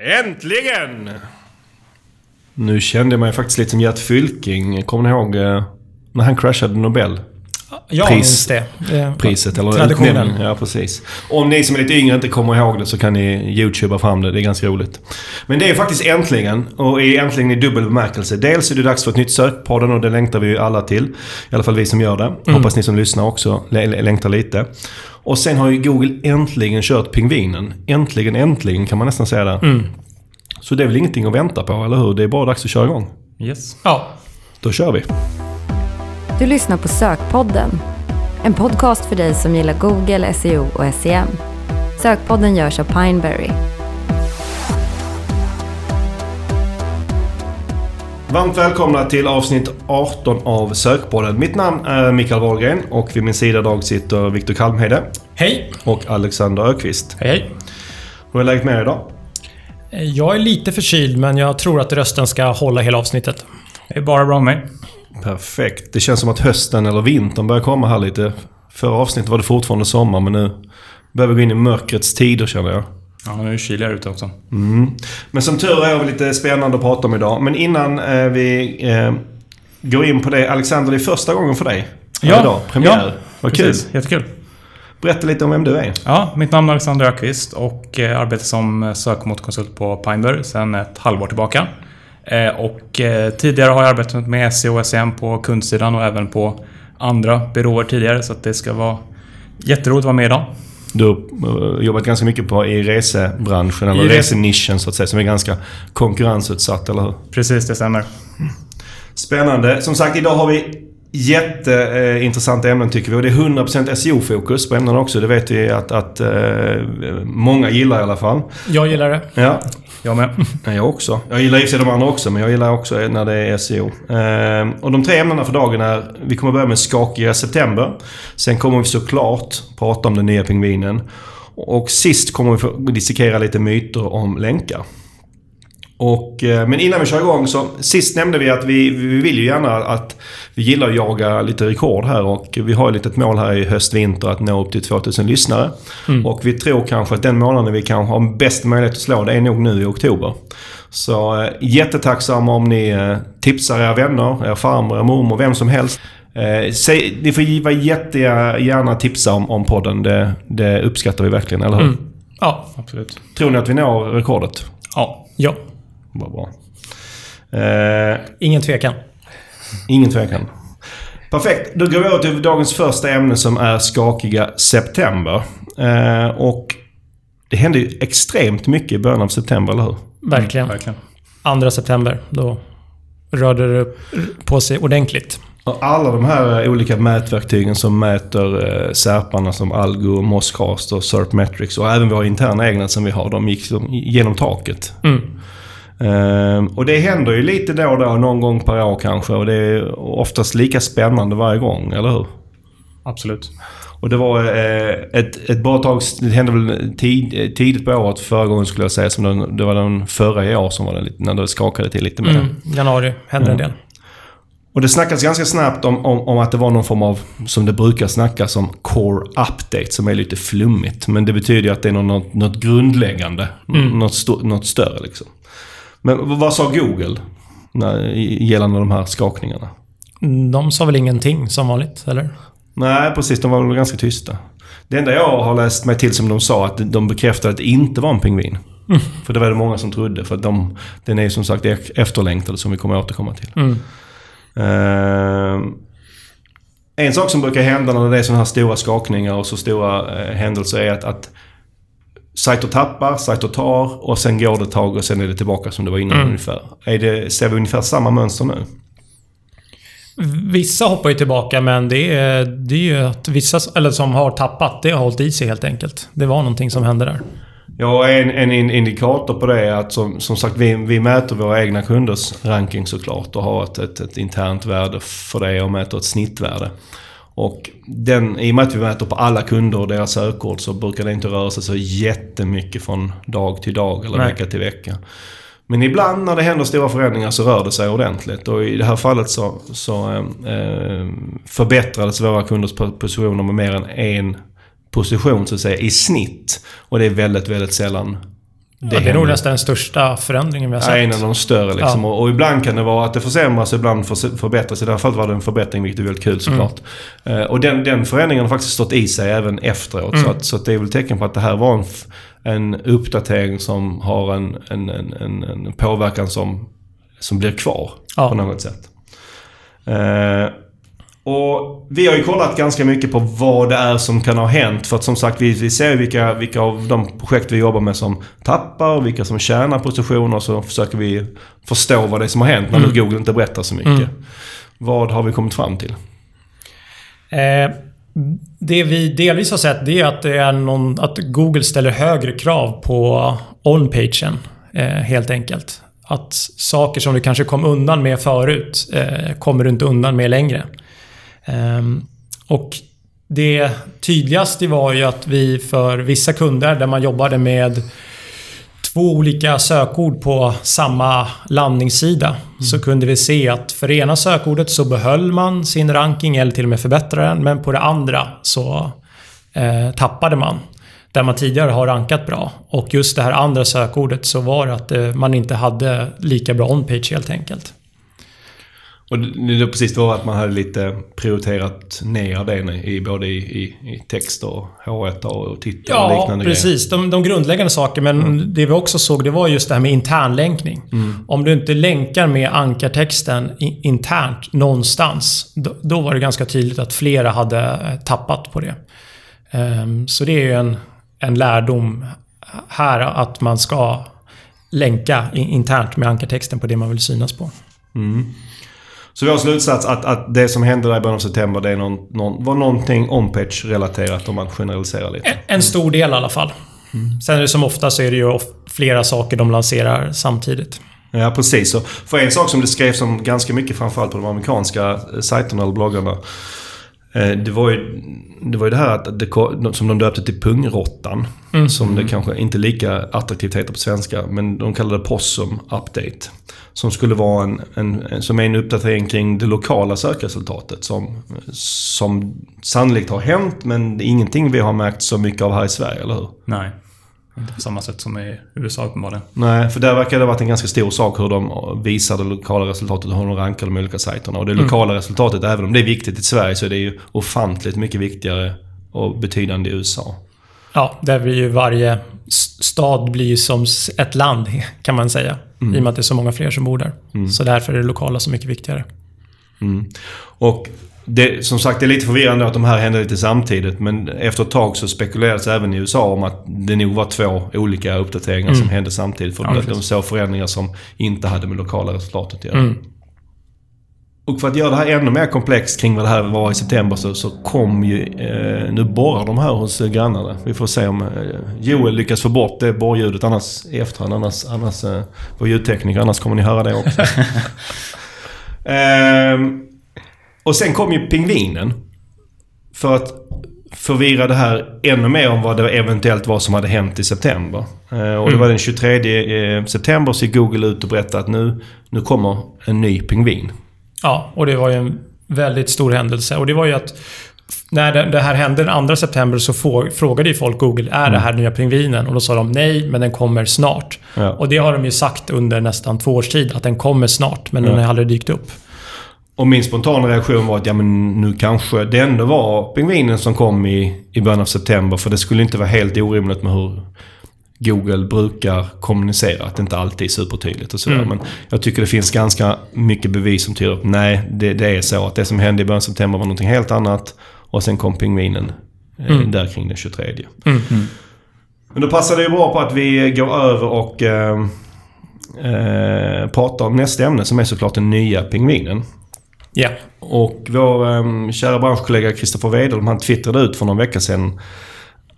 Äntligen! Nu kände jag mig faktiskt lite som Gert Fylking. Kommer ni ihåg eh, när han crashade Nobel? Ja, Pris. minns det. det. Priset eller Traditionen. Ja, precis. Om ni som är lite yngre inte kommer ihåg det så kan ni youtuba fram det. Det är ganska roligt. Men det är faktiskt äntligen. Och är äntligen i dubbel bemärkelse. Dels är det dags för ett nytt sökpodden och det längtar vi ju alla till. I alla fall vi som gör det. Hoppas ni som lyssnar också lä- lä- längtar lite. Och sen har ju Google äntligen kört pingvinen. Äntligen, äntligen kan man nästan säga det. Så det är väl ingenting att vänta på, eller hur? Det är bara dags att köra igång. Yes. Ja. Då kör vi. Du lyssnar på Sökpodden. En podcast för dig som gillar Google, SEO och SEM. Sökpodden görs av Pineberry. Varmt välkomna till avsnitt 18 av Sökpodden. Mitt namn är Mikael Wahlgren och vid min sida idag sitter Viktor Kalmhede Hej! och Alexander Ökvist. Hej, hej. Hur är läget med er idag? Jag är lite förkyld, men jag tror att rösten ska hålla hela avsnittet. Det är bara bra med mig. Perfekt. Det känns som att hösten eller vintern börjar komma här lite. Förra avsnittet var det fortfarande sommar men nu börjar vi gå in i mörkrets tider känner jag. Ja, nu är det kyligare ute också. Mm. Men som tur är har vi lite spännande att prata om idag. Men innan eh, vi eh, går in på det. Alexander, det är första gången för dig. Ja. Idag. Premiär. Ja, Vad kul. Precis, jättekul. Berätta lite om vem du är. Ja, mitt namn är Alexander Öqvist och eh, arbetar som sökmotorkonsult på Pineberry sedan ett halvår tillbaka. Eh, Och eh, tidigare har jag arbetat med SEO och SEM på kundsidan och även på andra byråer tidigare så att det ska vara jätteroligt att vara med idag. Du har eh, jobbat ganska mycket på, i resebranschen, eller I res- resenischen så att säga, som är ganska konkurrensutsatt, eller hur? Precis, det stämmer. Spännande. Som sagt, idag har vi jätteintressanta ämnen tycker vi. Och det är 100% SEO-fokus på ämnena också. Det vet vi att, att eh, många gillar i alla fall. Jag gillar det. Ja, Jag med. Ja, jag också. Jag gillar i de andra också, men jag gillar också när det är SEO. Ehm, och de tre ämnena för dagen är... Vi kommer börja med skakiga september. Sen kommer vi såklart prata om den nya pingvinen. Och sist kommer vi få dissekera lite myter om länkar. Och, eh, men innan vi kör igång så... Sist nämnde vi att vi, vi vill ju gärna att... Vi gillar att jaga lite rekord här och vi har ju ett mål här i höst-vinter att nå upp till 2000 lyssnare. Och vi tror kanske att den månaden vi kan ha bäst möjlighet att slå det är nog nu i oktober. Så eh, jättetacksam om ni eh, tipsar era vänner, er farmor, er mormor, vem som helst. Eh, säg, ni får vara jättegärna tipsa om, om podden. Det, det uppskattar vi verkligen, eller hur? Mm. Ja. Absolut. Tror ni att vi når rekordet? Ja. Ja. Vad bra. Eh, Ingen tvekan. ingen tvekan. Perfekt. Då går vi över till dagens första ämne som är skakiga september. Eh, och det hände ju extremt mycket i början av september, eller hur? Verkligen. Verkligen. 2 september, då rörde det på sig ordentligt. Och alla de här olika mätverktygen som mäter eh, särparna som Algo, Mosscast och Serpmetrics och även våra interna egna som vi har, de gick som genom taket. Mm. Ehm, och det händer ju lite då och då, någon gång per år kanske. Och det är oftast lika spännande varje gång, eller hur? Absolut. Och det var eh, ett, ett bra tag, det hände väl tid, tidigt på året förra gången skulle jag säga. Som den, det var den förra i år som var lite, när det skakade till lite mer. Mm. Januari hände en Mm. del. Och det snackas ganska snabbt om, om, om att det var någon form av, som det brukar snackas om, core update som är lite flummigt. Men det betyder ju att det är något, något grundläggande. Mm. Något, sto, något större liksom. Men vad sa Google när, gällande de här skakningarna? De sa väl ingenting som vanligt, eller? Nej, precis. De var väl ganska tysta. Det enda jag har läst mig till som de sa, att de bekräftade att det inte var en pingvin. Mm. För det var det många som trodde. För att de, den är ju som sagt efterlängtad som vi kommer återkomma till. Mm. Ehm, en sak som brukar hända när det är sådana här stora skakningar och så stora eh, händelser är att, att sajter tappar, sajter tar och sen går det ett tag och sen är det tillbaka som det var innan Mm. ungefär. Är det, ser vi ungefär samma mönster nu? Vissa hoppar ju tillbaka, men det är, det är ju att vissa eller som har tappat, det har hållit i sig helt enkelt. Det var någonting som hände där. Ja, en, en in- indikator på det är att som, som sagt vi, vi mäter våra egna kunders ranking såklart och har ett, ett, ett internt värde för det och mäter ett snittvärde. Och den, i och med att vi mäter på alla kunder och deras sökord så brukar det inte röra sig så jättemycket från dag till dag eller Nej. vecka till vecka. Men ibland när det händer stora förändringar så rör det sig ordentligt. Och i det här fallet så, så eh, förbättrades våra kunders po- positioner med mer än en position så att säga i snitt. Och det är väldigt, väldigt sällan Det, ja, det är nog nästan den största förändringen vi har sett. Ja, en av de större liksom. Ja. Och, och, ibland kan det vara att det försämras, ibland för, förbättras. I det här fallet var det en förbättring, vilket är väldigt kul såklart. Mm. Uh, och den, den förändringen har faktiskt stått i sig även efteråt. Mm. Så, att, så att det är väl tecken på att det här var en, en uppdatering som har en, en, en, en påverkan som, som blir kvar ja. på något sätt. Uh, och vi har ju kollat ganska mycket på vad det är som kan ha hänt. För att som sagt, vi, vi ser vilka, vilka av de projekt vi jobbar med som tappar och vilka som tjänar positioner. Så försöker vi förstå vad det är som har hänt när mm. Google inte berättar så mycket. Mm. Vad har vi kommit fram till? Eh, det vi delvis har sett det är att, det är någon, att Google ställer högre krav på on-pagen. Eh, helt enkelt. Att saker som du kanske kom undan med förut eh, kommer du inte undan med längre. Ehm, och det tydligaste var ju att vi för vissa kunder där man jobbade med två olika sökord på samma landningssida mm. så kunde vi se att för det ena sökordet så behöll man sin ranking eller till och med förbättrade den men på det andra så eh, tappade man. Där man tidigare har rankat bra. Och just det här andra sökordet så var det att eh, man inte hade lika bra on-page helt enkelt. Och det, det precis var att man hade lite prioriterat ner det i både i, i, i text och H1 och titel ja, och liknande Ja, precis. De, de, grundläggande saker. Men mm. det vi också såg det var just det här med internlänkning. Mm. Om du inte länkar med ankartexten internt någonstans. Då, då, var det ganska tydligt att flera hade eh, tappat på det. Um, så det är ju en, en lärdom här att man ska länka internt med ankartexten på det man vill synas på. Mm. Så vår slutsats att, att det som hände där i början av september det är någon, någon, var någonting on-page-relaterat om man generaliserar lite. En, en stor del i alla fall. Mm. Sen är det som ofta så är det ju flera saker de lanserar samtidigt. Ja, precis. Och för en sak som det skrevs om ganska mycket, framförallt på de amerikanska sajterna eller bloggarna. Eh, det var ju det, var ju det här att det, som de döpte till pungrottan. Mm. Som det kanske inte lika attraktivt heter på svenska. Men de kallade det Possum Update. Som skulle vara en, en, som är en uppdatering kring det lokala sökresultatet. Som, som sannolikt har hänt men ingenting vi har märkt så mycket av här i Sverige, eller hur? Nej. Inte på samma sätt som i USA uppenbarligen. Nej, för där verkar det ha varit en ganska stor sak hur de visar det lokala resultatet och hur de rankar de olika sajterna. Och det mm. lokala resultatet, även om det är viktigt i Sverige, så är det ju ofantligt mycket viktigare och betydande i USA. Ja, där blir ju varje stad blir ju som ett land, kan man säga. Mm. I och med att det är så många fler som bor där. Mm. Så därför är det lokala så mycket viktigare. Mm. Och det, som sagt, det är lite förvirrande att de här hände lite samtidigt. Men efter ett tag så spekulerades även i USA om att det nog var två olika uppdateringar mm. som hände samtidigt. För ja, de såg förändringar som inte hade med lokala resultatet att göra. Mm. Och för att göra det här ännu mer komplext kring vad det här var i september så, så kom ju... Eh, nu borrar de här hos grannarna. Vi får se om eh, Joel lyckas få bort det borrljudet annars, i efterhand. Annars, annars eh, vår ljudtekniker. Annars kommer ni höra det också. eh, och sen kom ju pingvinen. För att förvirra det här ännu mer om vad det eventuellt var som hade hänt i september. Eh, och det var den 23 eh, september så gick Google ut och berättade att nu, nu kommer en ny pingvin. Ja, och det var ju en väldigt stor händelse. Och det var ju att när det här hände den 2 september så frågade ju folk Google, är det här mm. nya pingvinen? Och då sa de nej, men den kommer snart. Ja. Och det har de ju sagt under nästan två års tid, att den kommer snart, men ja. den har aldrig dykt upp. Och min spontana reaktion var att ja, men nu kanske det ändå var pingvinen som kom i, i början av september. För det skulle inte vara helt orimligt med hur Google brukar kommunicera. Att det inte alltid är supertydligt och sådär. Mm. Men jag tycker det finns ganska mycket bevis som tyder på nej, det, det, är så. Att det som hände i början av september var någonting helt annat. Och sen kom pingvinen eh, mm. där kring den 23. Mm. mm. Men då passar det ju bra på att vi går över och eh, eh, pratar om nästa ämne som är såklart den nya pingvinen. Ja. Och vår um, kära branschkollega Kristoffer Wedholm, han twittrade ut för någon vecka sedan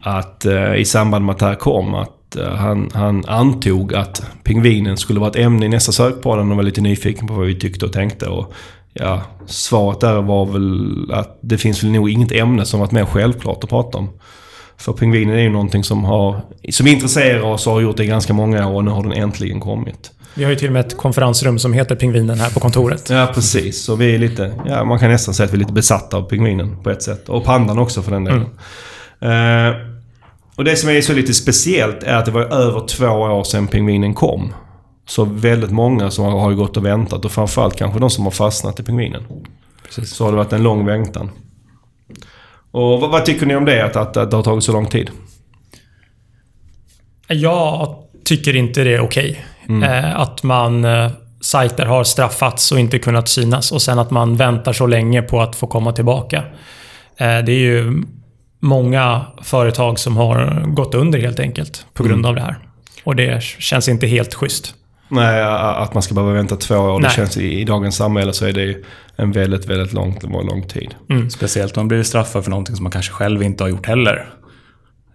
att uh, i samband med att det här kom att uh, han, han antog att pingvinen skulle vara ett ämne i nästa sökpodden och var lite nyfiken på vad vi tyckte och tänkte. Och, ja, svaret där var väl att det finns väl nog inget ämne som varit mer självklart att prata om. För pingvinen är ju någonting som, har, som intresserar oss och har gjort det i ganska många år och nu har den äntligen kommit. Vi har ju till och med ett konferensrum som heter Pingvinen här på kontoret. Ja, precis. Så vi är lite... Ja, man kan nästan säga att vi är lite besatta av pingvinen på ett sätt. Och pandan också för den delen. Mm. Uh, Och det som är så lite speciellt är att det var över två år sedan pingvinen kom. Så väldigt många som har, gått och väntat och framförallt kanske de som har fastnat i pingvinen. Precis. Så har det varit en lång väntan. Och vad, vad tycker ni om det, att, att, att det har tagit så lång tid? Jag tycker inte det är okej. Eh, att man... Eh, sajter har straffats och inte kunnat synas och sen att man väntar så länge på att få komma tillbaka. Eh, det är ju många företag som har gått under helt enkelt på grund av det här. Och det känns inte helt schysst. Nej, att man ska behöva vänta två år. Det Nej. känns i, i dagens samhälle så är det ju en väldigt, väldigt lång, lång tid. Speciellt om man blir straffad för någonting som man kanske själv inte har gjort heller.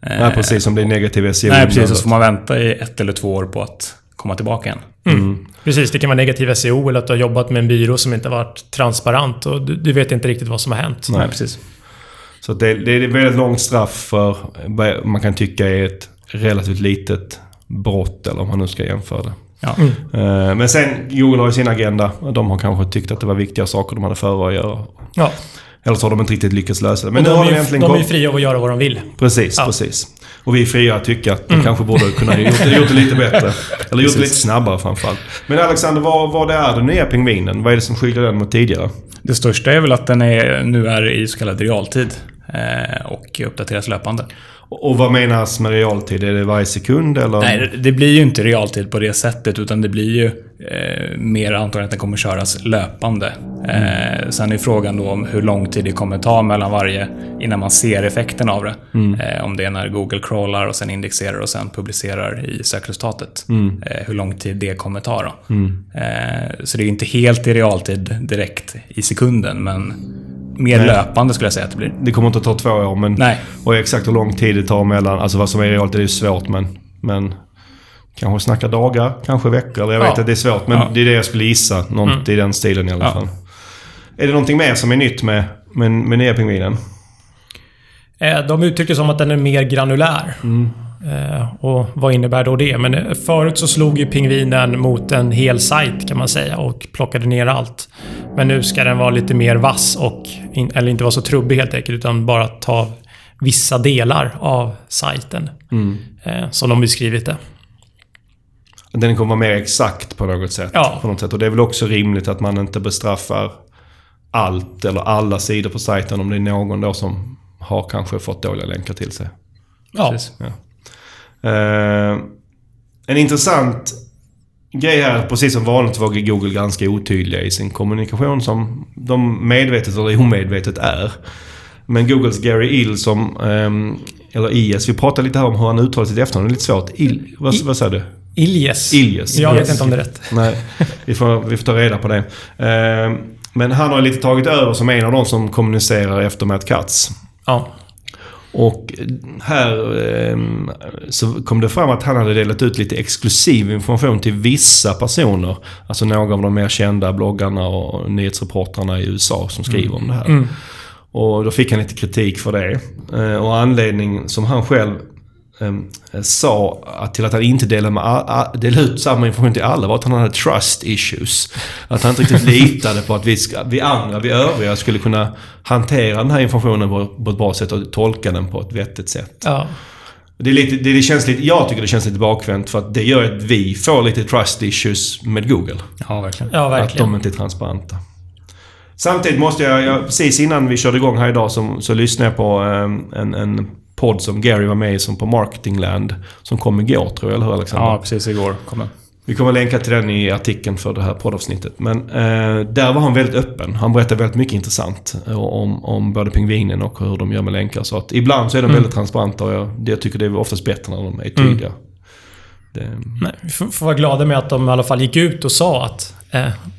Nej, precis. Som blir negativ SEO. Nej, precis. Och så får man vänta i ett eller två år på att komma tillbaka igen. Precis, det kan vara negativ SEO eller att du har jobbat med en byrå som inte varit transparent och du, du vet inte riktigt vad som har hänt. Nej. precis. Så det, det är ett väldigt långt straff för vad man kan tycka är ett relativt litet brott, eller om man nu ska jämföra det. Ja. Eh, Men sen, Google har ju sin agenda. De har kanske tyckt att det var viktiga saker de hade före att göra. Ja. Eller så har de inte riktigt lyckats lösa det. Men Men nu de, har är de ju, de är ju fria att göra vad de vill. Precis, Ja. precis. Och vi fria att tycka att de kanske borde kunna gjort, det- gjort det lite bättre. Eller gjort det lite snabbare framförallt. Men Alexander, vad, vad är den nya pingvinen? Vad är det som skiljer den mot tidigare? Det största är väl att den är, nu är i så kallad realtid eh, och uppdateras löpande. Och, vad menas med realtid? Är det varje sekund eller? Nej, det- blir ju inte realtid på det sättet utan det blir ju eh, mer antagligen att den kommer köras löpande. Eh, sen är frågan då om hur lång tid det kommer ta mellan varje innan man ser effekten av det. Eh, om det är när Google crawlar och sen indexerar och sen publicerar i sökresultatet. Eh, hur lång tid det kommer ta då. Eh, så det är inte helt i realtid direkt i sekunden men mer Nej. löpande skulle jag säga att det blir. Det kommer inte att ta två år, men... Nej. Och exakt hur lång tid det tar mellan... Alltså vad som är realtid är ju svårt, men... men kanske snacka dagar, kanske veckor. Eller jag vet Ja. att det är svårt, men Ja. det är det jag skulle gissa. Något i den stilen i alla Ja. fall. Är det någonting mer som är nytt med, med, med nya pingvinen? Eh, De uttryckte som att den är mer granulär. Eh, Och vad innebär då det? Men eh, förut så slog ju pingvinen mot en hel sajt kan man säga och plockade ner allt. Men nu ska den vara lite mer vass och... Eller inte vara så trubbig helt enkelt utan bara ta vissa delar av sajten. Eh, Som de beskrivit det. Den kommer vara mer exakt på något sätt. Ja. På något sätt. Och det är väl också rimligt att man inte bestraffar allt eller alla sidor på sajten om det är någon då som har kanske fått dåliga länkar till sig. Ja. Precis. Eh, en intressant grej här, precis som vanligt var Google ganska otydliga i sin kommunikation som de medvetet eller omedvetet är. Men Googles Gary Ill som, ehm, eller IS, vi pratade lite här om hur han uttalar sitt efternamn. Det är lite svårt. Il, vad, vad sa du? Iljes. Iljes. Jag vet Yes. inte om det är rätt. Nej, vi får, vi får ta reda på det. Ehm, men han har lite tagit över som en av de som kommunicerar efter Matt Katz. Ja. Och här ehm, så kom det fram att han hade delat ut lite exklusiv information till vissa personer. Alltså några av de mer kända bloggarna och nyhetsreportrarna i USA som skriver om det här. Och då fick han lite kritik för det. Eh, Och anledning som han själv sa att till att han inte delade, med, a- a- delade ut samma information till alla var att han hade trust issues. Att han inte riktigt litade på att vi, ska, vi andra, vi övriga, skulle kunna hantera den här informationen på, på ett bra sätt och tolka den på ett vettigt sätt. Ja. Det, är lite, det, det känns lite, jag tycker det känns lite bakvänt för att det gör att vi får lite trust issues med Google. Ja, verkligen. Ja, Att verkligen. de inte är transparenta. Samtidigt måste jag, jag precis innan vi körde igång här idag så, så lyssnade jag på eh, en, en podd som Gary var med i som på Marketingland. Som kom igår tror jag, eller hur Alexander? Ja, precis. Igår kom den. Vi kommer länka till den i artikeln för det här poddavsnittet. Men eh, där var han väldigt öppen. Han berättade väldigt mycket intressant eh, om, om både pingvinen och hur de gör med länkar. Så att ibland så är de Mm. väldigt transparenta och jag, jag tycker det är oftast bättre när de är tydliga. Det, Nej, vi får, får vara glada med att de i alla fall gick ut och sa att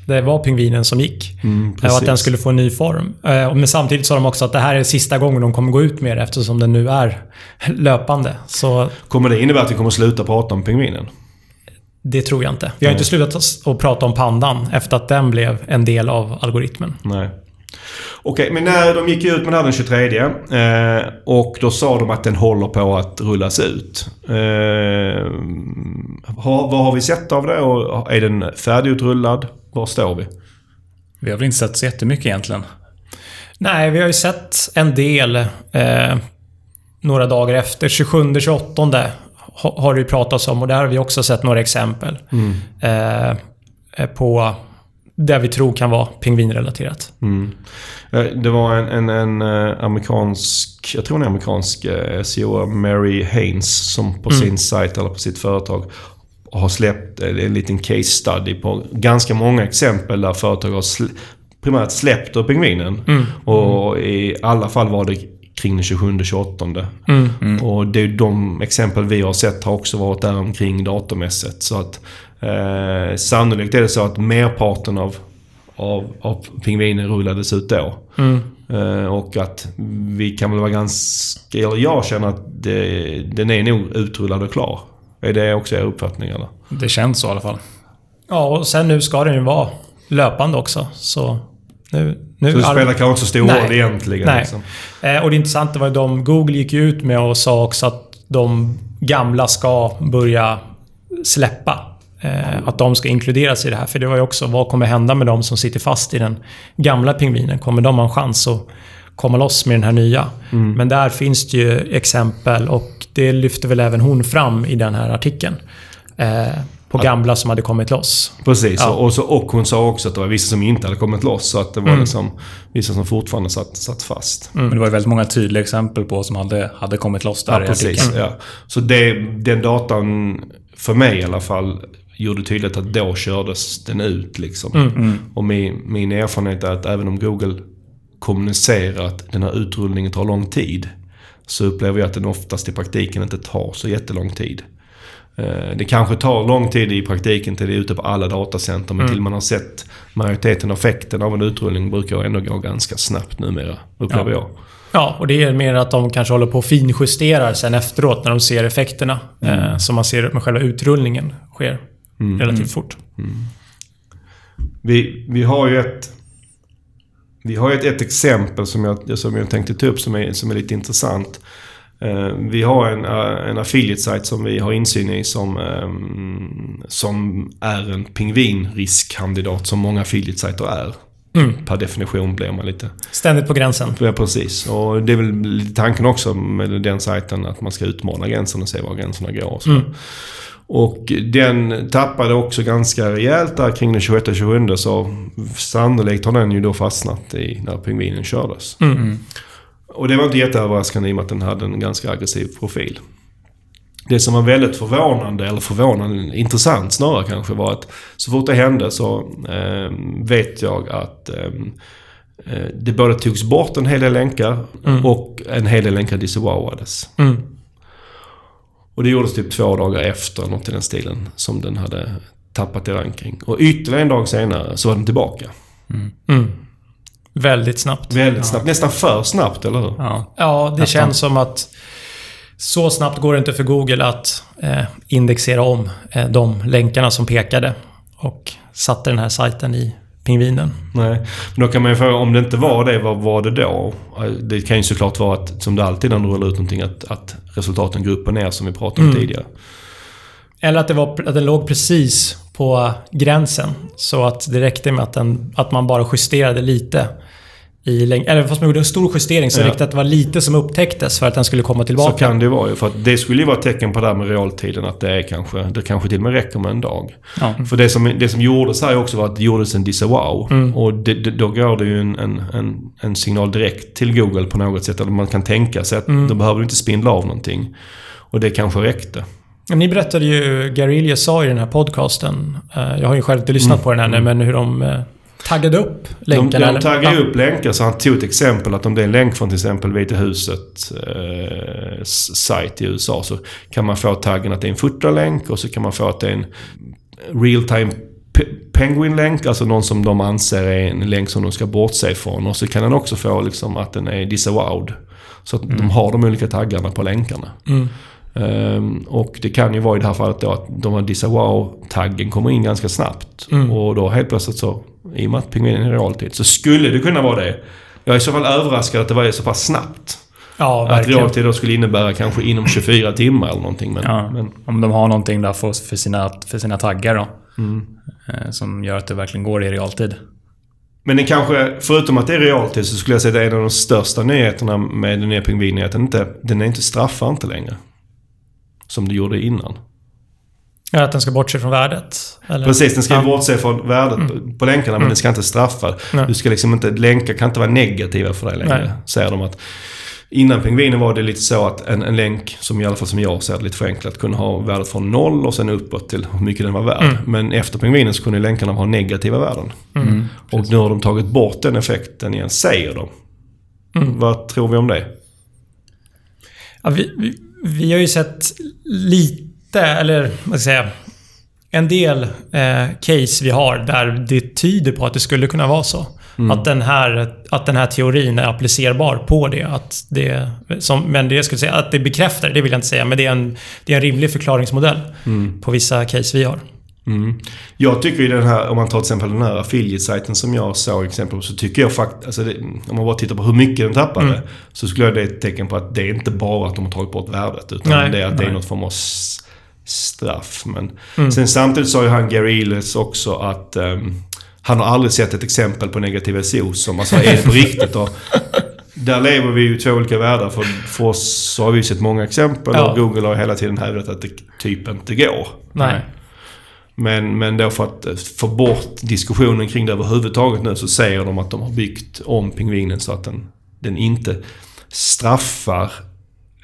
det var pingvinen som gick. mm, Eh, Och att den skulle få en ny form. Eh, Men samtidigt sa de också att det här är sista gången de kommer gå ut med det eftersom den nu är löpande. Så Kommer det innebära att vi kommer sluta prata om pingvinen? det tror jag inte. Vi har Nej. inte slutat att- att prata om pandan efter att den blev en del av algoritmen. Nej. Okej, men när de gick ut med den här den 23 eh, och då sa de att den håller på att rullas ut. Eh, har, vad har vi sett av det och är den färdigutrullad? Var står vi? Vi har väl inte sett så jättemycket egentligen. Nej, vi har ju sett en del eh, några dagar efter. 27-28 ha- har det ju pratats om och där har vi också sett några exempel. Eh, eh, på där vi tror kan vara pingvinrelaterat. Mm. Eh, Det var en, en, en eh, amerikansk, jag tror är amerikansk eh, SEO, Mary Haynes, som på sin sajt eller på sitt företag har släppt en liten case study på ganska många exempel där företag har sl- primärt släppt ur pingvinen. Och i alla fall var det kring den 27-28. Och det är de exempel vi har sett har också varit där omkring datormässigt. Så att eh, sannolikt är det så att merparten av, av, av pingviner rullades ut då. Eh, och att vi kan väl vara ganska... Eller jag känner att det, den är nog utrullad och klar. Är det också er uppfattning eller? Det känns så i alla fall. Ja, och sen nu ska den ju vara löpande också. Så nu... nu Så det spelar kanske inte så stor roll egentligen. Nej. Liksom. Eh, och det intressanta var ju de... Google gick ju ut med och sa också att de gamla ska börja släppa. Eh, att de ska inkluderas i det här. För det var ju också, vad kommer hända med de som sitter fast i den gamla pingvinen? Kommer de ha en chans att komma loss med den här nya? Men där finns det ju exempel och det lyfter väl även hon fram i den här artikeln. Eh, på gamla som hade kommit loss. Precis. Ja. Och, så, och hon sa också att det var vissa som inte hade kommit loss. Så att det var Mm. liksom vissa som fortfarande satt, satt fast. Men det var ju väldigt många tydliga exempel på som hade, hade kommit loss där Ja, i precis. artikeln. Ja. Så det, den datan, för mig i alla fall, gjorde tydligt att då kördes den ut. Liksom. Och min, min erfarenhet är att även om Google kommunicerar att den här utrullningen tar lång tid, så upplever jag att den oftast i praktiken inte tar så jättelång tid. Eh, Det kanske tar lång tid i praktiken till det är ute på alla datacenter, men till man har sett majoriteten av effekten av en utrullning brukar ändå gå ganska snabbt numera, upplever jag. Ja, och det är mer att de kanske håller på och finjusterar sen efteråt när de ser effekterna. Eh, som man ser med själva utrullningen sker relativt fort. Vi, vi har ju ett... Vi har ju ett, ett exempel som jag, som jag tänkte ta upp som är, som är lite intressant. Eh, vi har en, eh, en affiliate-sajt som vi har insyn i som, ehm, som är en pingvinriskkandidat som många affiliate-sajter är. Per definition blir man lite... Ständigt på gränsen. Ja, precis. Och det är väl lite tanken också med den sajten att man ska utmana gränsen och se var gränserna går. Och, så. Och den tappade också ganska rejält där kring den 21-27 så sannolikt har den ju då fastnat i när pingvinen kördes. Och det var inte jätteöverraskande i och med att den hade en ganska aggressiv profil. Det som var väldigt förvånande, eller förvånande, intressant snarare kanske, var att så fort det hände så eh, vet jag att eh, eh, det både togs bort en hel del länkar och en hel del länkar disavowades. Mm. Och det gjordes typ två dagar efter, något i den stilen, som den hade tappat i ranking. Och ytterligare en dag senare så var den tillbaka. Mm. Väldigt snabbt. Väldigt snabbt. Nästan för snabbt, eller hur? Ja. Ja, det känns som att så snabbt går det inte för Google att eh, indexera om eh, de länkarna som pekade och satte den här sajten i pingvinen. Nej. Men då kan man ju fråga, om det inte var det, vad var det då? Det kan ju såklart vara att, som det alltid när du rullar ut någonting, att, att resultaten går upp och ner som vi pratade om tidigare. Eller att, det var, att den låg precis på gränsen. Så att det räckte med att, den, att man bara justerade lite. I läng- eller fast man gjorde en stor justering så Ja. det att det var lite som upptäcktes för att den skulle komma Så tillbaka. kan det vara ju. För att det skulle ju vara ett tecken på det här med realtiden att det är kanske, det kanske till och med räcker med en dag. Ja. För det som, det som gjordes här också var att det gjordes en disavow. Och det, det, då går det ju en, en, en, en signal direkt till Google på något sätt. Eller man kan tänka sig att då behöver du inte spindla av någonting. Och det kanske räckte. Ni berättade ju, Gary Ilias sa i den här podcasten, eh, jag har ju själv inte lyssnat på den ännu, men hur de eh, taggade upp Mm. De, länkarna. de ju Ja. upp länkar, så han tog ett exempel att om det är en länk från till exempel Vita huset eh, sajt i USA så kan man få taggen att det är en footerlänk och så kan man få att det är en real time pe- penguin-länk, alltså någon som de anser är en länk som de ska bortse ifrån. Och så kan den också få liksom att den är disavowed. Så att de har de olika taggarna på länkarna. Mm. Ehm, och det kan ju vara i det här fallet då att de här disavow-taggen kommer in ganska snabbt. Mm. Och då helt plötsligt så, i och med att pingvinen är i realtid, så skulle det kunna vara det. Jag är i så fall överraskad att det var så pass snabbt. Ja, Att verkligen. realtid då skulle innebära kanske inom 24 timmar eller någonting. Men, Ja. men Om de har någonting där för, för, sina, för sina taggar då. Eh, som gör att det verkligen går i realtid. Men den kanske, förutom att det är realtid, så skulle jag säga att det är en av de största nyheterna med den nya pingvinen är att den inte, den är inte straffar inte längre. Som du gjorde innan. Ja, att den ska bortse från värdet? Eller? Precis, den ska Ja. Mm. bortse från värdet på- på länkarna men den ska inte straffa. Nej. Du ska liksom inte, länkar kan inte vara negativa för dig längre. Nej. Säger de att Innan pingvinen var det lite så att en, en länk, som i alla fall som jag ser det lite förenklat, kunde ha värdet från noll och sen uppåt till hur mycket den var värd. Mm. Men efter pingvinen så kunde länkarna ha negativa värden. Mm. Och nu har de tagit bort den effekten igen, säger de. Mm. Vad tror vi om det? Ja, vi, vi, vi har ju sett lite, eller vad ska jag säga, en del eh, case vi har där det tyder på att det skulle kunna vara så. Att, den här, att den här teorin är applicerbar på det. Att det som, men det jag skulle säga, att det bekräftar det vill jag inte säga, men det är en, det är en rimlig förklaringsmodell på vissa case vi har. Mm. Jag tycker ju den här, om man tar till exempel den här affiliate-sajten som jag såg exempel på, så tycker jag faktiskt, alltså om man bara tittar på hur mycket den tappade, Mm. så skulle jag det ett tecken på att det är inte bara att de har tagit bort värdet, utan Nej, det är att det är nej. något form av straff. Men Mm. sen samtidigt sa ju han Gary Ehlers också att ehm, han har aldrig sett ett exempel på negativa SEO som alltså är på riktigt. Och där lever vi ju i två olika världar. För, för oss så har vi sett många exempel Ja. och Google har hela tiden hävdat att det typ inte går. Nej. Men, men då för att eh, få bort diskussionen kring det överhuvudtaget nu så säger de att de har byggt om pingvinen så att den, den inte straffar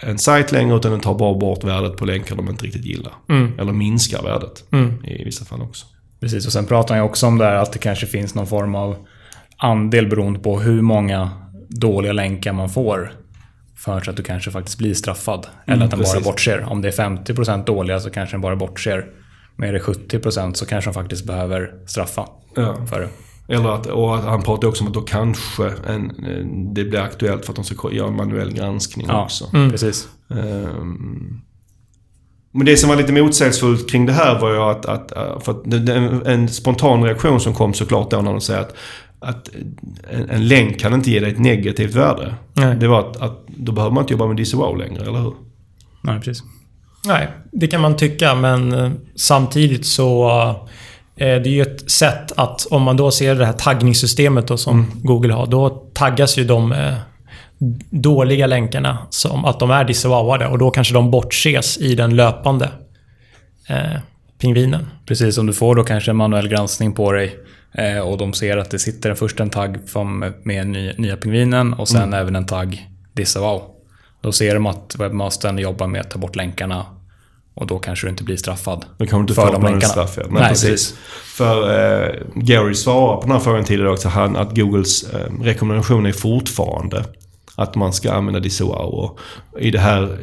en sajt längre utan den tar bara bort värdet på länkar de inte riktigt gillar. Mm. Eller minskar värdet Mm. i vissa fall också. Precis, och sen pratar ju också om det här att det kanske finns någon form av andel beroende på hur många dåliga länkar man får. För att du kanske faktiskt blir straffad. Eller att den bara precis. bortser. Om det är 50% dåliga så kanske den bara bortser. Men är det 70% så kanske de faktiskt behöver straffa Ja. för det. Eller att, och att han pratar också om att då kanske en, det blir aktuellt för att de ska göra en manuell granskning Ja, också. precis. Ehm, Men det som var lite motsägelsefullt kring det här var ju att, att för att det, det, en, en spontan reaktion som kom såklart då när de säger att, att en, en länk kan inte ge dig ett negativt värde. Nej. Det var att, att då behöver man inte jobba med DCWOW längre, eller hur? Nej, precis. Nej, det kan man tycka, men eh, samtidigt så... eh, Det är ju ett sätt att, om man då ser det här taggningssystemet då som Google har, då taggas ju de eh, dåliga länkarna som att de är disavowade och då kanske de bortses i den löpande eh, pingvinen. Precis, om du får då kanske en manuell granskning på dig eh, och de ser att det sitter först en tagg med ny, nya pingvinen och sen även en tagg disavow. Då ser de att webbmastern jobbar med att ta bort länkarna och då kanske du inte blir straffad. Då kan du inte för de någon straff. Ja. Men Nej, precis. precis. För eh, Gary svarar på den här frågan tidigare också han, att Googles eh, rekommendation är fortfarande att man ska använda DSOR. Och i det här,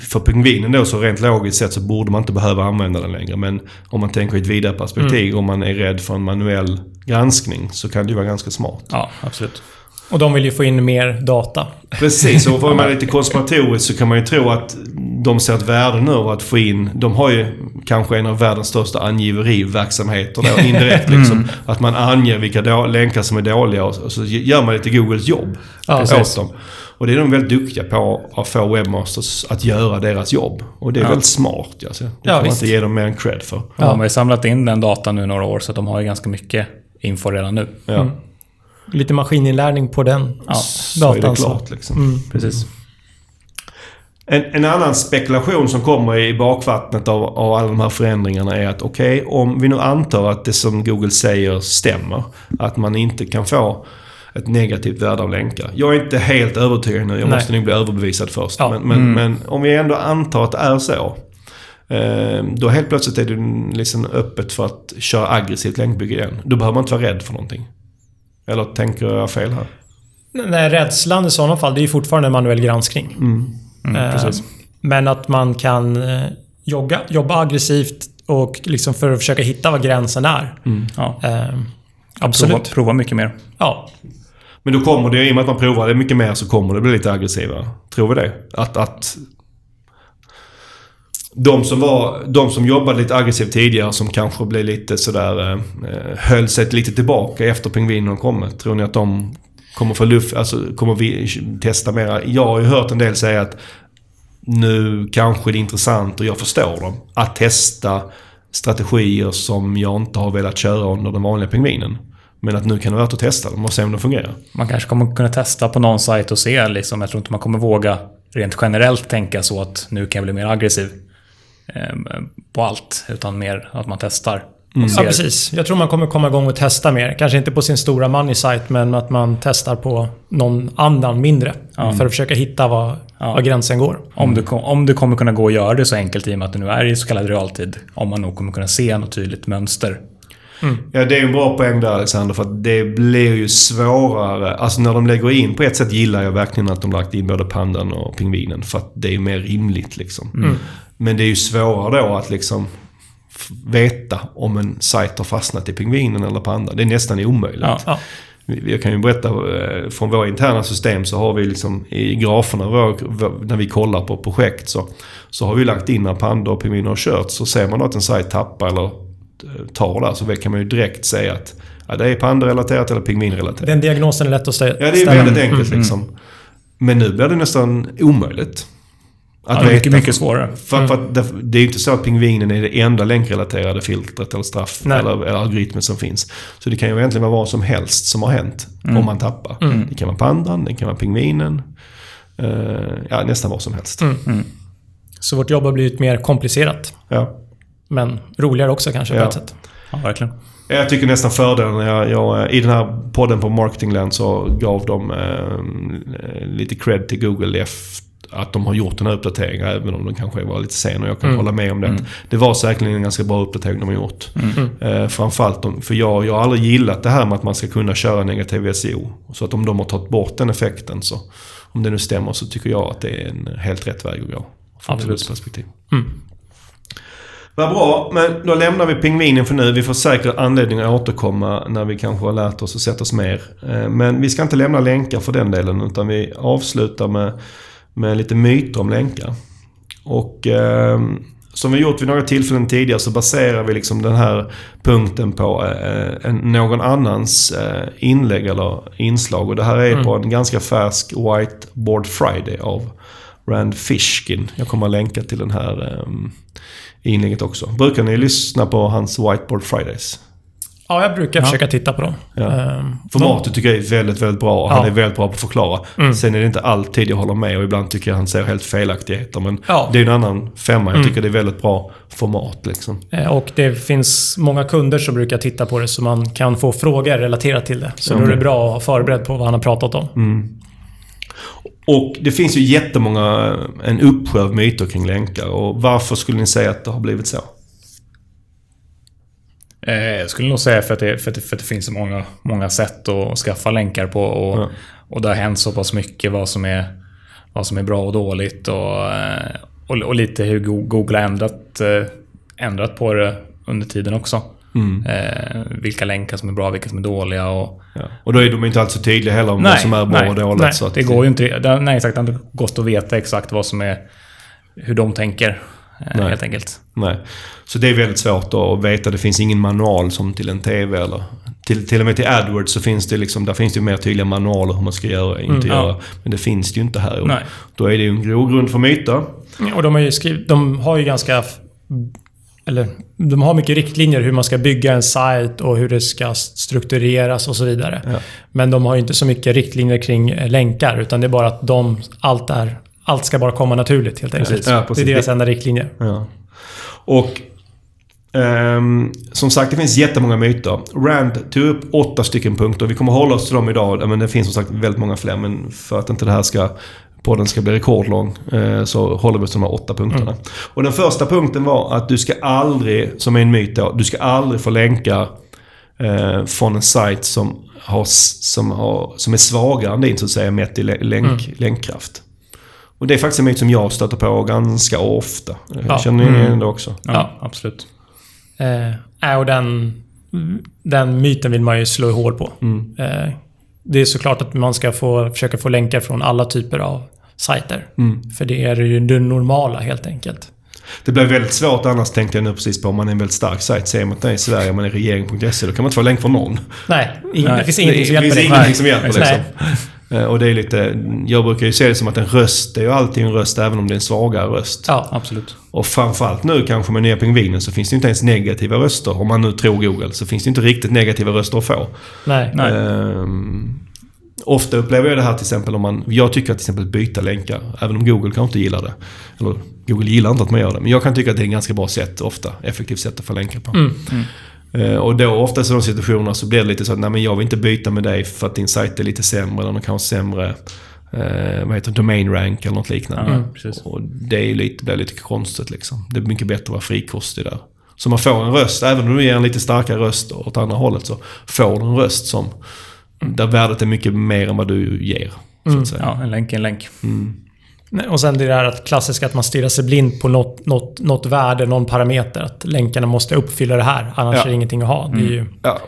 för pingvinen då så rent logiskt sett så borde man inte behöva använda den längre. Men om man tänker i ett vidare perspektiv, om man är rädd för en manuell granskning så kan det ju vara ganska smart. Ja, absolut. Och de vill ju få in mer data. Precis, och var man lite konspiratorisk så kan man ju tro att de ser ett värde nu av att få in... De har ju kanske en av världens största angiveriverksamheter då, indirekt liksom. Att man anger vilka då, länkar som är dåliga och, så gör man lite Googles jobb Ja, åt dem. Och det är de väldigt duktiga på, att få webbmasters att göra deras jobb. Och det är Ja. väldigt smart. Alltså. Det Ja, kan man visst. inte ge dem mer än cred för. Ja. De har ju samlat in den datan nu några år så att de har ju ganska mycket info redan nu. Ja. Lite maskininlärning på den Ja, Så är det datan. så. klart liksom. Mm. Precis. En, en annan spekulation som kommer i bakvattnet av, av alla de här förändringarna är att okej, om vi nu antar att det som Google säger stämmer, att man inte kan få ett negativt värde av länkar. Jag är inte helt övertygad nu, jag Nej. måste nog bli överbevisad först. Ja. Men, men, Mm. men om vi ändå antar att det är så. Eh, då helt plötsligt är det liksom öppet för att köra aggressivt länkbygge igen. Då behöver man inte vara rädd för någonting. Eller tänker jag fel här? Nej, rädslan i sådana fall, det är ju fortfarande en manuell granskning. Mm, Eh, precis. Men att man kan eh, jogga, jobba aggressivt och liksom för att försöka hitta vad gränsen är. Ja. Eh, Prova, absolut. prova mycket mer. Ja. Men då kommer det, i och med att man provar det mycket mer, så kommer det bli lite aggressivare. Tror vi det? Att, att de som, var, de som jobbade lite aggressivt tidigare, som kanske blev lite sådär... Eh, höll sig lite tillbaka efter pingvinen kommit. Tror ni att de kommer få luft, alltså kommer vi testa mera? Jag har ju hört en del säga att nu kanske det är intressant, och jag förstår dem, att testa strategier som jag inte har velat köra under den vanliga pingvinen. Men att nu kan det vara värt att testa dem och se om de fungerar. Man kanske kommer kunna testa på någon sajt och se liksom. Jag tror inte man kommer våga rent generellt tänka så att nu kan jag bli mer aggressiv eh, på allt. Utan mer att man testar. Och Ja, precis. Jag tror man kommer komma igång och testa mer. Kanske inte på sin stora money site, men att man testar på någon annan mindre. För att försöka hitta var, var gränsen går. Om, du, om det kommer kunna gå att göra det så enkelt i och med att det nu är i så kallad realtid. Om man nog kommer kunna se något tydligt mönster. Ja, det är en bra poäng där Alexander. För att det blir ju svårare. Alltså när de lägger in... På ett sätt gillar jag verkligen att de lagt in både pandan och pingvinen. För att det är mer rimligt liksom. Men det är ju svårare då att liksom veta om en sajt har fastnat i pingvinen eller pandan. Det är nästan omöjligt. Ja. Ja. Jag kan ju berätta eh, från våra interna system så har vi liksom i graferna när vi kollar på projekt så, så har vi lagt in när pandor och pingviner har kört. Så ser man då att en sajt tappar eller eh, tar där så kan man ju direkt säga att ja, det är pandorelaterat eller pingvinrelaterat. Den diagnosen är lätt att stä- Ja, det är ställa. väldigt enkelt liksom. Men nu blir det nästan omöjligt. Att Ja, det är mycket, mycket svårare. För, för att det, det är ju inte så att pingvinen är det enda länkrelaterade filtret eller straff Nej. eller, eller algoritmen som finns. Så det kan ju egentligen vara vad som helst som har hänt om man tappar. Det kan vara pandan, det kan vara pingvinen. eh, ja, nästan vad som helst. Så vårt jobb har blivit mer komplicerat. Ja. Men roligare också kanske Ja. på ett sätt. Ja, verkligen. Jag tycker nästan fördelen, jag, jag, i den här podden på Marketingland så gav de eh, lite cred till Google efter att de har gjort den här uppdateringen, även om den kanske var lite sen och jag kan hålla med om det. Det var säkerligen en ganska bra uppdatering de har gjort. Eh, framförallt de, för jag, jag har aldrig gillat det här med att man ska kunna köra negativ SEO. Så att om de har tagit bort den effekten så, om det nu stämmer, så tycker jag att det är en helt rätt väg att gå. Från Absolut. Perspektiv. Vad bra, men då lämnar vi pingvinen för nu. Vi får säkert anledning att återkomma när vi kanske har lärt oss att sätta oss mer. Eh, Men vi ska inte lämna länkar för den delen utan vi avslutar med, med lite myter om länkar. Och eh, som vi gjort vid några tillfällen tidigare så baserar vi liksom den här punkten på eh, en, någon annans eh, inlägg eller inslag. Och det här är på en ganska färsk Whiteboard Friday av Rand Fishkin. Jag kommer att länka till den här eh, inlägget också. Brukar ni lyssna på hans Whiteboard Fridays? Ja, jag brukar försöka titta på dem. Ja. Ehm, Formatet tycker jag är väldigt, väldigt bra. Han Ja. är väldigt bra på att förklara. Sen är det inte alltid jag håller med och ibland tycker jag han säger helt felaktigheter. Men Ja. det är en annan femma. Jag tycker det är väldigt bra format liksom. Eh, Och det finns många kunder som brukar titta på det så man kan få frågor relaterat till det. Så då är det bra att vara förberedd på vad han har pratat om. Och det finns ju jättemånga, en uppsjö av myter kring länkar. Och varför skulle ni säga att det har blivit så? Eh, jag skulle nog säga för att det, för att det, för att det finns så många, många sätt att skaffa länkar på. Och, Ja. och det har hänt så pass mycket vad som är, vad som är bra och dåligt. Och, eh, och, och lite hur Go- Google har ändrat, eh, ändrat på det under tiden också. Eh, vilka länkar som är bra, vilka som är dåliga. Och, Ja. Och då är de inte alltid så tydliga heller om vad som är bra nej, och dåligt. nej, så att det går ju inte. det- Nej, exakt. Det har inte gått att veta exakt vad som är... Hur de tänker. Nej. Helt enkelt. Nej. Så det är väldigt svårt att veta. Det finns ingen manual som till en TV eller... Till, till och med till AdWords så finns det liksom... Där finns det ju mer tydliga manualer hur man ska göra och inte ja. göra. Men det finns det ju inte här. Nej. Då är det ju en grogrund för myter. Och de har ju skrivit... De har ju ganska... Eller, de har mycket riktlinjer hur man ska bygga en sajt och hur det ska struktureras och så vidare. Ja. Men de har ju inte så mycket riktlinjer kring länkar, utan det är bara att de... Allt är... Allt ska bara komma naturligt helt enkelt. Precis. Ja, precis. Det är deras enda riktlinjer. Ja. Och ehm, som sagt, det finns jättemånga myter. Rand tog upp åtta stycken punkter. Vi kommer hålla oss till dem idag. Men det finns som sagt väldigt många fler. Men för att inte det här ska, podden ska bli rekordlång så så håller vi oss till de här åtta punkterna. Och den första punkten var att du ska aldrig, som är en myt då, du ska aldrig få länkar eh, från en sajt som, har, som, har, som är svagare än din så att säga mätt i lä- länk, länkkraft. Och det är faktiskt en myt som jag stöter på ganska ofta. Ja. Känner ni igen det också? Ja, Ja. absolut. Eh, äh, och den, den myten vill man ju slå hål på. Mm. Eh, det är såklart att man ska få, försöka få länkar från alla typer av sajter. Mm. För det är ju det normala helt enkelt. Det blir väldigt svårt annars tänkte jag nu precis på om man är en väldigt stark sajt. Säger man att det är i Sverige och man är regering.se då kan man inte få länk från någon. Nej, ing, Nej, det finns ingenting som det hjälper finns ingenting som hjälper Nej. liksom. Eh, Och det är lite... Jag brukar ju se det som att en röst är ju alltid en röst även om det är en svagare röst. Ja, Absolut. Och framförallt nu kanske med nya pingvinen så finns det inte ens negativa röster. Om man nu tror Google så finns det inte riktigt negativa röster att få. Nej. Nej. Ehm, ofta upplever jag det här till exempel om man... Jag tycker att till exempel byta länkar, även om Google kanske inte gillar det. Eller Google gillar inte att man gör det. Men jag kan tycka att det är ett ganska bra sätt, ofta. Effektivt sätt att få länkar på. Mm. Eh, Och då oftast i de situationerna så blir det lite så att nej men jag vill inte byta med dig för att din sajt är lite sämre. Eller kanske sämre eh, vad heter domain rank eller något liknande. Ja. Och det är lite, blir lite konstigt liksom. Det är mycket bättre att vara frikostig där. Så man får en röst, även om du ger en lite starkare röst åt andra hållet så får du en röst som där värdet är mycket mer än vad du ger. Säga. Ja, en länk är en länk. Nej, Och sen det där att klassiska att man stirrar sig blind på något, något, något värde, någon parameter. Att länkarna måste uppfylla det här, annars Ja. är det ingenting att ha. Det är ju... Ja.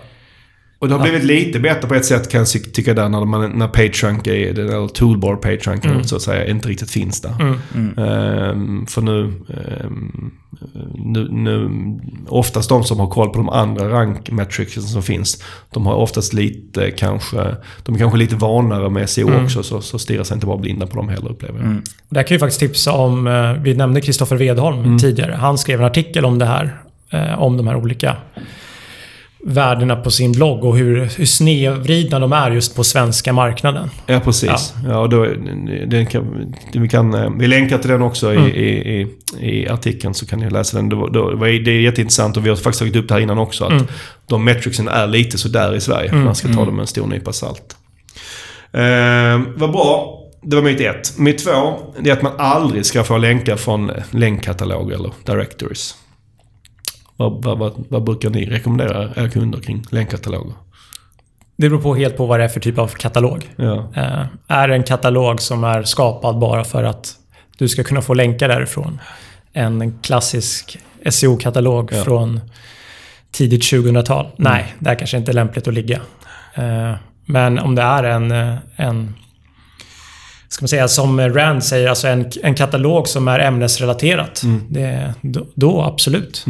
Och det har blivit lite bättre på ett sätt kan jag ty- tycka där när, man, när PageRank är, den eller toolbar PageRank Mm. så att säga, inte riktigt finns där. Ehm, för nu, ehm, nu, nu, oftast de som har koll på de andra rank metricsen som finns, de har oftast lite kanske, de är kanske lite vanare med SEO Mm. också, så, så stirrar sig inte bara blinda på dem heller upplever jag. Och Där kan jag faktiskt tipsa om, eh, vi nämnde Kristoffer Wedholm Mm. tidigare. Han skrev en artikel om det här. eh, Om de här olika värdena på sin blogg och hur, hur snedvridna de är just på svenska marknaden. Ja, precis. Ja. och då, den kan, vi, kan, eh, vi länkar till den också Mm. i, i, i, artikeln så kan ni läsa den. Det, var- det är jätteintressant och vi har faktiskt tagit upp det här innan också. Att Mm. de metricsen är lite sådär i Sverige. Man ska ta dem med en stor nypa salt. Eh, vad bra. Det var myt ett. Myt två, det är att man aldrig ska få länkar från länkkatalog eller directories. Vad, vad, vad, vad brukar ni rekommendera era kunder kring länkkataloger? Det beror på helt på vad det är för typ av katalog. Ja. Eh, är det en katalog som är skapad bara för att du ska kunna få länkar därifrån? En klassisk SEO-katalog Ja. från tidigt 2000-tal? Nej, där kanske inte är lämpligt att ligga. Eh, men om det är en, eh, en ska man säga, som Rand säger, alltså en, en katalog som är ämnesrelaterat. Det, då, då absolut.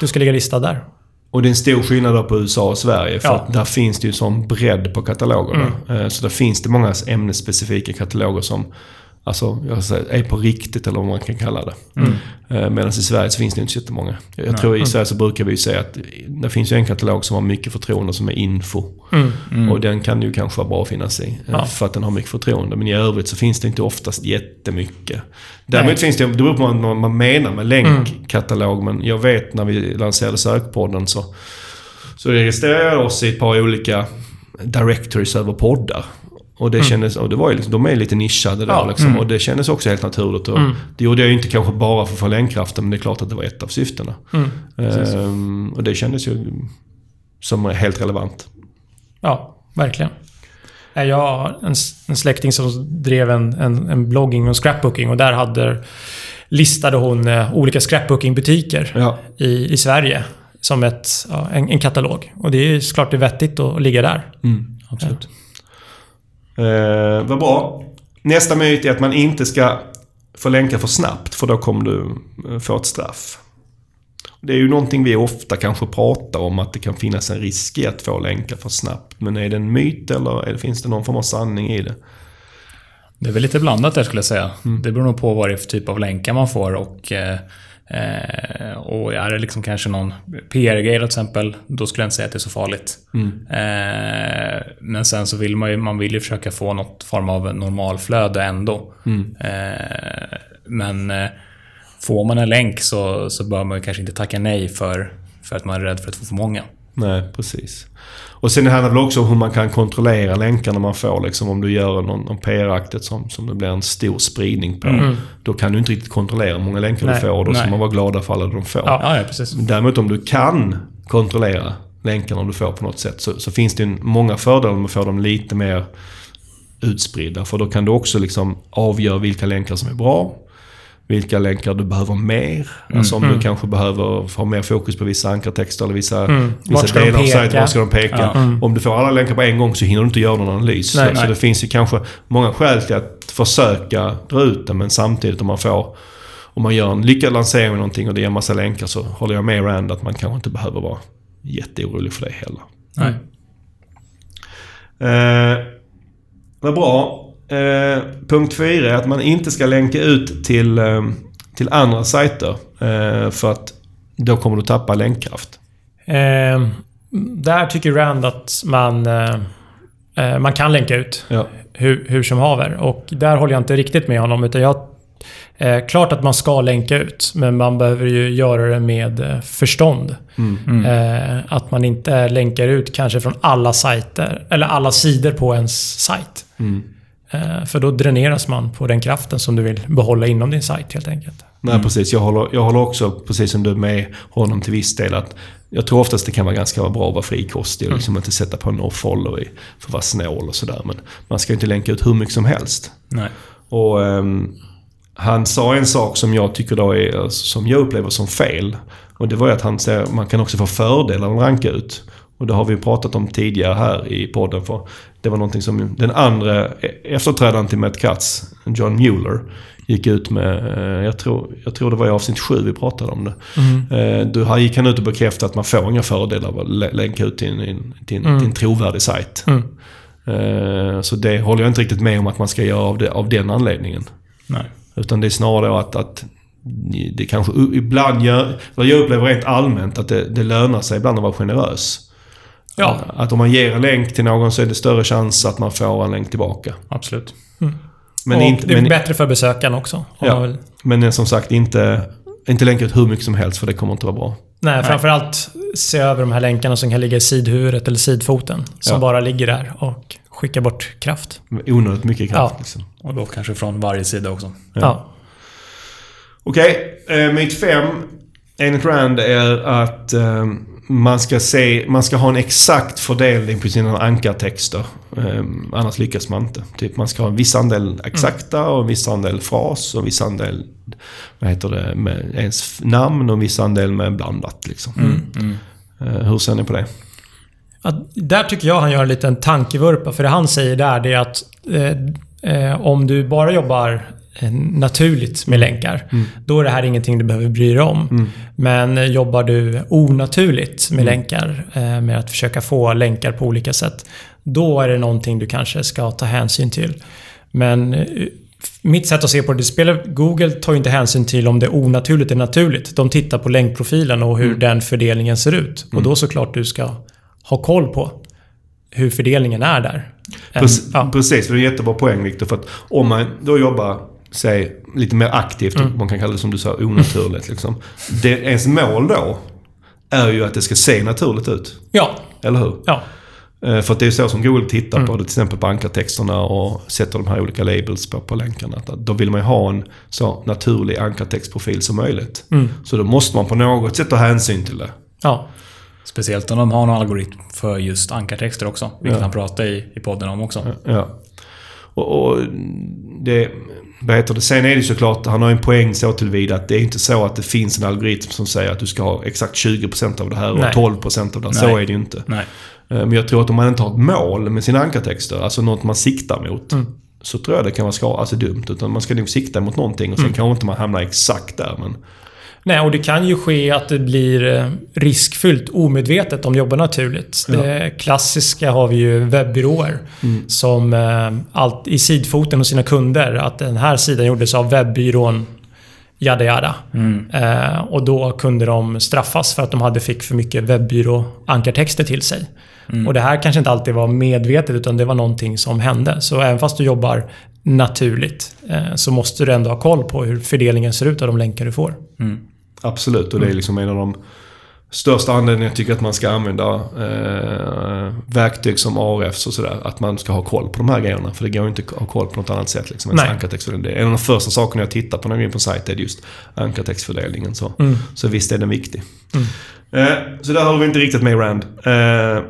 Du ska ligga listad där. Och det är en stor skillnad då på USA och Sverige. För Ja. att där finns det ju sån bredd på katalogerna. Eh, Så där finns det många ämnesspecifika kataloger som alltså, jag säger, är på riktigt eller vad man kan kalla det. Eh, Medan i Sverige så finns det inte så jättemånga. Jag jag tror i Sverige så brukar vi säga att det finns ju en katalog som har mycket förtroende som är info. Och den kan ju kanske vara bra att finnas i. eh, Ja. För att den har mycket förtroende. Men i övrigt så finns det inte oftast jättemycket. Däremot Nej. finns det, det beror på vad man, man menar med länkkatalog. Men jag vet när vi lanserade sökpodden så, så registrerade jag oss i ett par olika directories över poddar. Och det kändes, och det var ju liksom, de är lite nischade där Ja, liksom. Och det kändes också helt naturligt. Och Det gjorde jag ju inte kanske bara för länkkraften, men det är klart att det var ett av syftena. Ehm, och det kändes ju som helt relevant. Ja, verkligen. Eh, Jag har en, en släkting som drev en, en, en blogging och scrapbooking och där hade, listade hon eh, olika scrapbookingbutiker Ja. i, i Sverige som ett, ja, en, en katalog. Och det är såklart det är vettigt att ligga där. Absolut. Eh, vad bra. Nästa myt är att man inte ska få länka för snabbt, för då kommer du eh, få ett straff. Det är ju någonting vi ofta kanske pratar om, att det kan finnas en risk i att få länkar för snabbt. Men är det en myt eller finns det någon form av sanning i det? Det är väl lite blandat där skulle jag säga. Det beror nog på vad det är för typ av länkar man får och eh, och är det liksom kanske någon PR-grej till exempel, då skulle jag inte säga att det är så farligt. Eh, men sen så vill man ju, man vill ju försöka få något form av normalflöde ändå. Eh, men eh, får man en länk så, så bör man ju kanske inte tacka nej för, för att man är rädd för att få för många. Nej, precis. Och sen det handlar väl också om hur man kan kontrollera länkarna man får. Liksom om du gör någon, någon PR-aktet som, som det blir en stor spridning på. Då kan du inte riktigt kontrollera hur många länkar Nej, du får. och Då ska nej. man vara glada för alla de får. Ja. Ja, precis. Däremot om du kan kontrollera länkarna du får på något sätt så, så finns det många fördelar med att få dem lite mer utspridda. För då kan du också liksom avgöra vilka länkar som är bra. Vilka länkar du behöver mer. Alltså om du kanske behöver ha mer fokus på vissa ankartexter eller vissa, Vart vissa ska de delar av sajten. Var ska de peka? Om du får alla länkar på en gång så hinner du inte göra någon analys. Nej, så, så nej. det finns ju kanske många skäl till att försöka dra ut det men samtidigt om man får om man gör en lyckad lansering med någonting och det ger massa länkar så håller jag med Rand att man kanske inte behöver vara jätteorolig för det heller. Nej. Eh, vad bra. Eh, punkt fyra är att man inte ska länka ut till, eh, till andra sajter. Eh, för att då kommer du tappa länkkraft. Eh, där tycker Rand att man, eh, man kan länka ut Ja. hur, hur som haver. Och där håller jag inte riktigt med honom. Utan jag, eh, klart att man ska länka ut, men man behöver ju göra det med förstånd. Mm. Eh, att man inte länkar ut kanske från alla sajter, eller alla sidor på ens sajt. Mm. Eh, för då dräneras man på den kraften som du vill behålla inom din sajt helt enkelt. Nej, precis. Jag håller, jag håller också, precis som du, med honom till viss del. att Jag tror oftast det kan vara ganska bra att vara frikostig och liksom inte sätta på no follow i, för att vara snål och sådär. Men man ska inte länka ut hur mycket som helst. Nej. Och ehm, han sa en sak som jag tycker då är, som jag upplever som fel. Och det var ju att han säger att man kan också få fördelar av att ranka ut. Och det har vi pratat om tidigare här i podden. För det var någonting som den andra efterträdaren till Matt Katz, John Mueller, gick ut med. eh, Jag tror, jag tror det var i avsnitt sju vi pratade om det. Eh, Då här gick han ut och bekräftade att man får inga fördelar av att lä- länka ut till en, till en, till en trovärdig sajt. Mm. Eh, Så det håller jag inte riktigt med om att man ska göra av, det, av den anledningen. Nej. Utan det är snarare att, att det kanske ibland gör... Vad jag upplever rent allmänt att det, det lönar sig ibland att vara generös. Ja. Att om man ger en länk till någon så är det större chans att man får en länk tillbaka. Absolut. Men, och inte, det är men, bättre för besökaren också. Om Ja. man vill. men som sagt inte, inte länka ut hur mycket som helst för det kommer inte vara bra. Nej, framförallt se över de här länkarna som kan ligga i sidhuvudet eller sidfoten. Som Ja. bara ligger där och skickar bort kraft. Onödigt mycket kraft Ja. liksom. Och då kanske från varje sida också. Ja. Okej, eh, myt fem enligt Rand är att eh, man, ska se, man ska ha en exakt fördelning på sina ankartexter. Eh, annars lyckas man inte. Typ man ska ha en viss andel exakta och en viss andel fras och en viss andel vad heter det, med ens namn och en viss andel med blandat. Liksom. Eh, hur ser ni på det? Att, där tycker jag han gör en liten tankevurpa. För det han säger där det är att eh, eh, om du bara jobbar naturligt med länkar, då är det här ingenting du behöver bry dig om. Men eh, jobbar du onaturligt med länkar, eh, med att försöka få länkar på olika sätt, då är det någonting du kanske ska ta hänsyn till. Men eh, mitt sätt att se på det, det spelar, Google tar ju inte hänsyn till om det är onaturligt eller naturligt. De tittar på länkprofilen och hur den fördelningen ser ut. Och då såklart du ska ha koll på hur fördelningen är där. Precis, ja. precis, det är en jättebra poäng Viktor. För att om man då jobbar, säg, lite mer aktivt, Mm. man kan kalla det som du sa, onaturligt. liksom. Det, ens mål då är ju att det ska se naturligt ut. ja. Eller hur? Ja. Eh, För att det är så som Google tittar Mm. på det, till exempel på ankartexterna och sätter de här olika labels på, på länkarna. Att Då vill man ju ha en så naturlig ankartextprofil som möjligt. Mm. Så då måste man på något sätt ta hänsyn till det. Ja. Speciellt om de har någon algoritm för just ankartexter också. Vilket Ja. han pratade i, i podden om också. Ja. Och, och det... Vad heter det? Sen är det såklart, han har en poäng så tillvida att det är inte så att det finns en algoritm som säger att du ska ha exakt 20% av det här och Nej. 12% av det. Så Nej. är det ju inte. Nej. Eh, Men jag tror att om man inte har ett mål med sina ankartexter, alltså något man siktar mot. Så tror jag det kan vara ska, alltså dumt. Utan man ska nog sikta mot någonting och sen kanske inte man hamnar exakt där. Men Nej, och det kan ju ske att det blir eh, riskfyllt omedvetet om jobbar naturligt. Det klassiska har vi ju webbyråer som eh, allt, i sidfoten hos sina kunder att den här sidan gjordes av webbyrån Jada jada. Eh, och då kunde de straffas för att de hade fick för mycket webbyrå-ankartexter till sig. Och det här kanske inte alltid var medvetet utan det var någonting som hände. Så även fast du jobbar naturligt eh, så måste du ändå ha koll på hur fördelningen ser ut av de länkar du får. absolut, och det är liksom en av de största anledningarna jag tycker att man ska använda eh, verktyg som ARFs och sådär. Att man ska ha koll på de här grejerna. För det går ju inte att ha koll på något annat sätt. Liksom, Nej. Det är en av de första sakerna jag tittar på när jag går in på en sajt är just ankartextfördelningen. Så, så visst är den viktig. Eh, så där håller vi inte riktigt med Rand. Eh,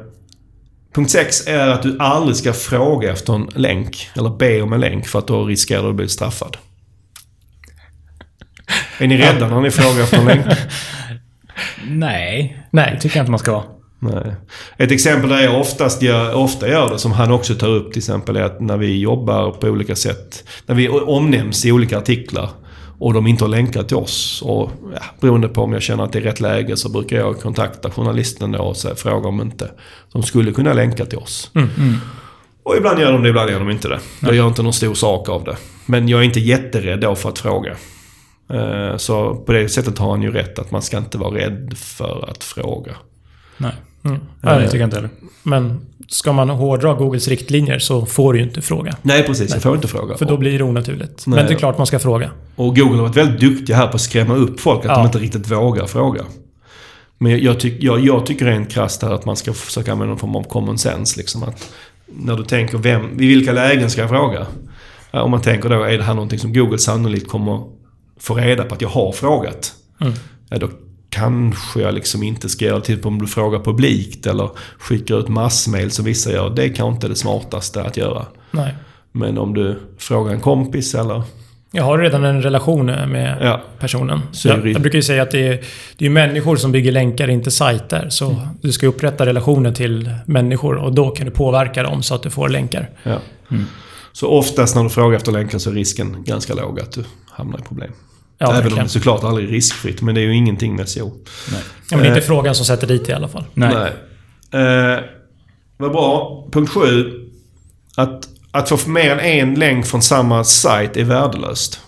punkt 6 är att du aldrig ska fråga efter en länk. Eller be om en länk för att då riskerar du att bli straffad. Är ni rädda när ni frågar efter en länk? Nej. Nej. Det tycker jag inte man ska vara. Nej. Ett exempel där jag oftast gör, ofta gör det, som han också tar upp till exempel, är att när vi jobbar på olika sätt. När vi omnämns i olika artiklar och de inte har länkat till oss. Och ja, beroende på om jag känner att det är rätt läge så brukar jag kontakta journalisten då och säga, fråga om inte de skulle kunna länka till oss. Och ibland gör de det, ibland gör de inte det. Jag gör inte någon stor sak av det. Men jag är inte jätterädd då för att fråga. Eh, Så på det sättet har han ju rätt att man ska inte vara rädd för att fråga. Nej. Mm. Nej, det tycker jag inte heller. Men ska man hårdra Googles riktlinjer så får du ju inte fråga. Nej, precis. Jag får inte fråga. För då blir det onaturligt. Nej. Men det är klart man ska fråga. Och Google har varit väldigt duktiga här på att skrämma upp folk, att Ja. de inte riktigt vågar fråga. Men jag, tyck, jag, jag tycker rent krasst här att man ska försöka använda någon form av common sense. Liksom att när du tänker, vem, i vilka lägen ska jag fråga? Om man tänker då, är det här någonting som Google sannolikt kommer få reda på att jag har frågat? Mm. Ja, då kanske jag liksom inte ska göra. Typ om du frågar publikt eller skickar ut massmail som vissa gör. Det är kanske inte det smartaste att göra. Nej. Men om du frågar en kompis eller... Jag har redan en relation med Ja, personen. Är Jag, jag brukar ju säga att det är, det är människor som bygger länkar, inte sajter. Så Mm. du ska upprätta relationer till människor och då kan du påverka dem så att du får länkar. Ja. Mm. Så oftast när du frågar efter länkar så är risken ganska låg att du hamnar i problem. Ja, Även om verkligen. det såklart aldrig är riskfritt, men det är ju ingenting med SEO. Nej. Ja, men det är inte Eh. frågan som sätter dit i alla fall. Nej. Eh, vad bra. Punkt sju. Att, att få mer än en länk från samma sajt är värdelöst.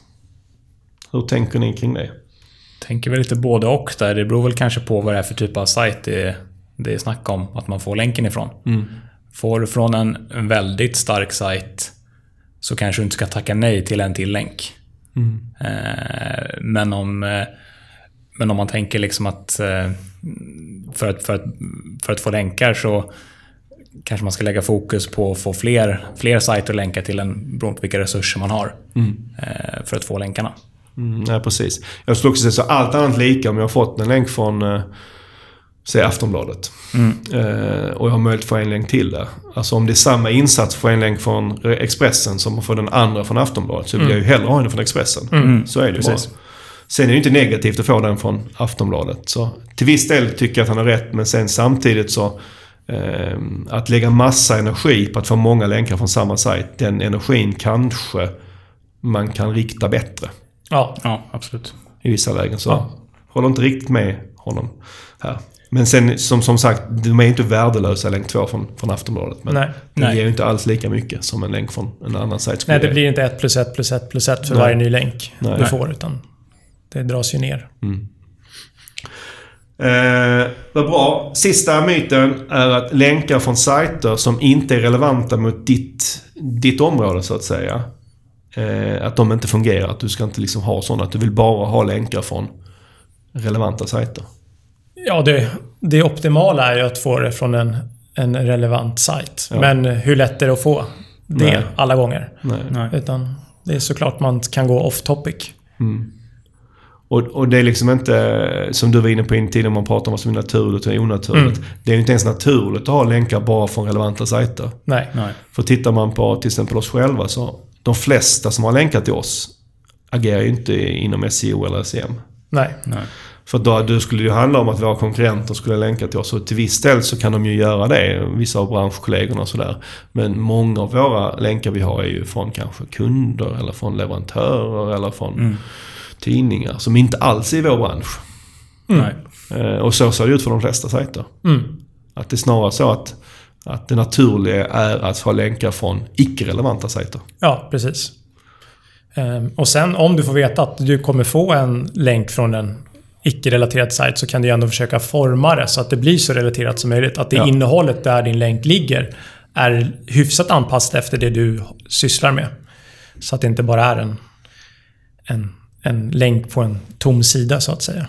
Hur tänker ni kring det? Tänker väl lite både och där. Det beror väl kanske på vad det är för typ av sajt det är, det är snack om att man får länken ifrån. Får du från en, en väldigt stark sajt så kanske du inte ska tacka nej till en till länk. Eh, men om eh, men om man tänker liksom att eh, för att, för, att för att få länkar så kanske man ska lägga fokus på att få fler, fler sajter att länka till en beroende på vilka resurser man har. Eh, för att få länkarna. Mm, nej, precis. Jag skulle också säga så allt annat lika om jag har fått en länk från säg Aftonbladet. Eh, och jag har möjlighet att få en länk till där. Alltså om det är samma insats för en länk från Expressen som att få den andra från Aftonbladet så vill jag ju hellre ha den från Expressen. Så är det ju bara. Sen är det ju inte negativt att få den från Aftonbladet. Så till viss del tycker jag att han har rätt, men sen samtidigt så eh, att lägga massa energi på att få många länkar från samma sajt, den energin kanske man kan rikta bättre Ja, Ja, absolut. i vissa lägen. Så Ja. håller inte riktigt med honom här. Men sen som, som sagt, de är inte värdelösa länk två från, från Aftonbladet. Men nej. det Nej. ger ju inte alls lika mycket som en länk från en annan sajt skulle Nej, det ge. blir inte 1 plus 1 plus 1 plus 1 för Nej. varje ny länk Nej. du får. Utan det dras ju ner. Eh, vad bra. Sista myten är att länkar från sajter som inte är relevanta mot ditt, ditt område så att säga. Eh, att de inte fungerar. Att du ska inte liksom ha sådana. Att du vill bara ha länkar från relevanta sajter. Ja, det, det optimala är ju att få det från en, en relevant sajt. Ja. Men hur lätt är det att få det Nej. alla gånger? Nej. Utan det är såklart man kan gå off topic. Och, och det är liksom inte, som du var inne på in tidigare, man pratar om vad som är naturligt och onaturligt. Det är ju inte ens naturligt att ha länkar bara från relevanta sajter. Nej. Nej. För tittar man på till exempel oss själva så, de flesta som har länkat till oss agerar ju inte inom SEO eller SEM. Nej. Nej. För då, då skulle det ju handla om att våra konkurrenter skulle länka till oss. Och till viss del så kan de ju göra det, vissa av branschkollegorna och sådär. Men många av våra länkar vi har är ju från kanske kunder eller från leverantörer eller från tidningar som inte alls är i vår bransch. Nej. Eh, Och så ser det ut för de flesta sajter. Mm. Att det är snarare så att, att det naturliga är att ha länkar från icke-relevanta sajter. Ja, precis. Ehm, och sen om du får veta att du kommer få en länk från en icke-relaterad sajt så kan du ändå försöka forma det så att det blir så relaterat som möjligt. Att det Ja. innehållet där din länk ligger är hyfsat anpassat efter det du sysslar med. Så att det inte bara är en, en, en länk på en tom sida så att säga.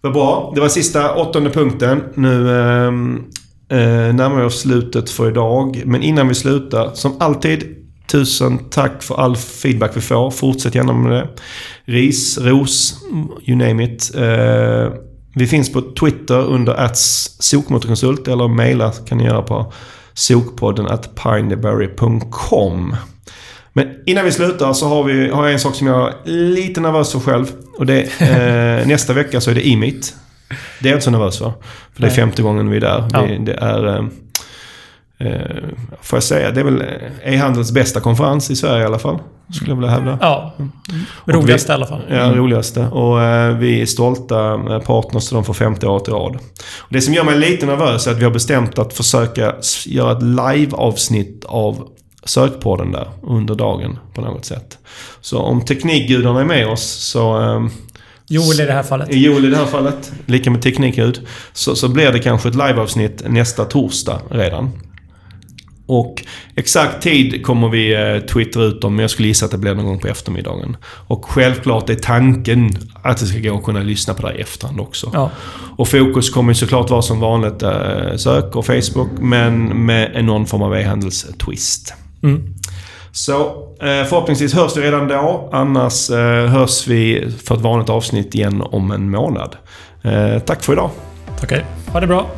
Vad bra. Det var sista åttonde punkten. Nu ehm, eh, närmar vi oss slutet för idag. Men innan vi slutar, som alltid, tusen tack för all feedback vi får. Fortsätt gärna med det. Ris, ros, you name it. Eh, vi finns på Twitter under sokmotorkonsult eller mejla kan ni göra på sokpodden at pineberry.com. Men innan vi slutar så har, vi, har jag en sak som jag är lite nervös för själv. Och det, eh, nästa vecka så är det E-meet. Det är jag inte så nervös för. För det är femte gången vi är där. Ja. Det, det är, eh, eh, får jag säga, det är väl e-handels bästa konferens i Sverige i alla fall. Skulle jag vilja hävda. Ja, Och roligast vi- i alla fall. Ja, roligaste. Och eh, vi är stolta eh, partners till dem för femte året i rad. Och det som gör mig lite nervös är att vi har bestämt att försöka göra ett live-avsnitt av sökpodden där under dagen på något sätt. Så om teknikgudarna är med oss så... Eh, Joel i det här fallet. Joel i det här fallet, lika med teknikljud. Så, så blir det kanske ett liveavsnitt nästa torsdag redan. Och exakt tid kommer vi eh, twittra ut om, men jag skulle gissa att det blir någon gång på eftermiddagen. Och självklart är tanken att det ska gå att kunna lyssna på det i efterhand också. Ja. Och fokus kommer såklart vara som vanligt eh, sök och Facebook, men med någon form av e-handels-twist. Mm. Så eh, förhoppningsvis hörs vi redan då. Annars hörs vi för ett vanligt avsnitt igen om en månad. Tack för idag. Okej. Ha det bra.